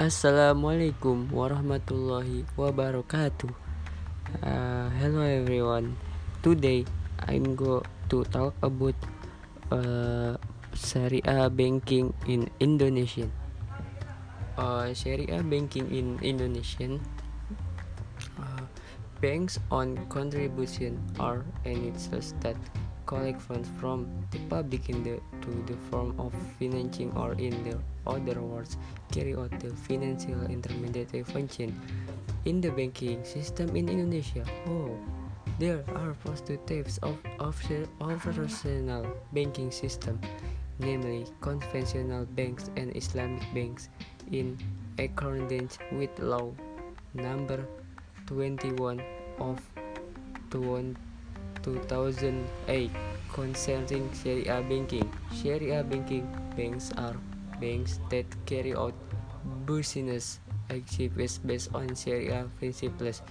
Assalamualaikum warahmatullahi wabarakatuh. Uh, hello everyone. Today I'm go to talk about uh, Syariah banking in Indonesia. Uh, Syariah banking in Indonesia. Uh, banks on contribution are entities that collect funds from the public in the to the form of financing or in the other words carry out the financial intermediary function in the banking system in Indonesia. Oh, there are two types of operational banking system, namely conventional banks and Islamic banks in accordance with law number 21 of 20 2008 concerning Sharia banking. Sharia banking banks are banks that carry out business activities based on Sharia principles.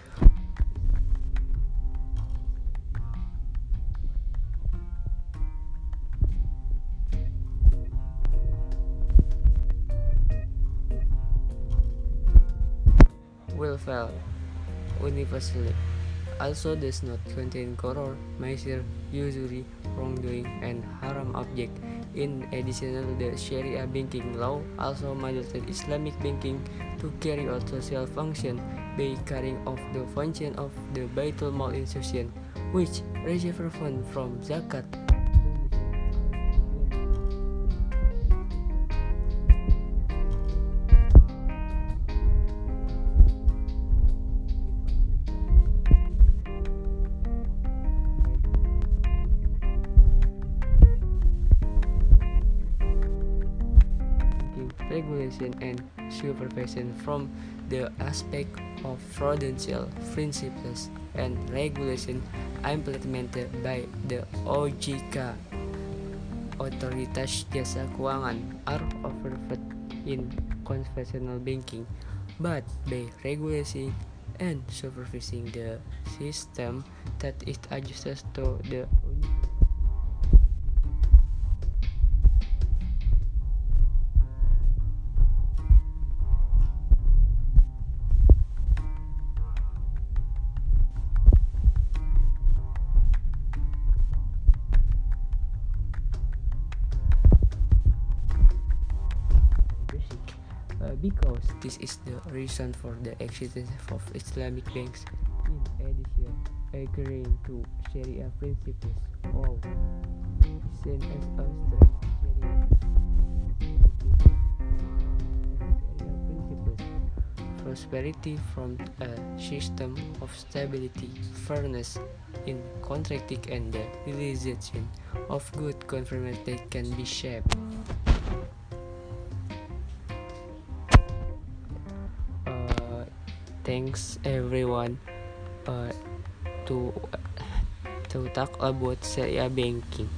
Welfare universally also does not contain gharar, maisir, usury, wrongdoing, and haram object. In addition, the Sharia banking law also mandated Islamic banking to carry out social function by carrying out the function of the Baitul Mal institution, which receives fund from zakat. Regulation and supervision from the aspect of prudential principles and regulation implemented by the OJK Otoritas Jasa Keuangan are overfed in conventional banking but by regulating and supervising the system that it adjusts to the because this is the reason for the existence of Islamic banks in addition agreeing to Sharia principles all seen as a strength prosperity from a system of stability, fairness in contracting and the realization of good government that can be shaped. Thanks everyone uh, to to talk about Sharia banking.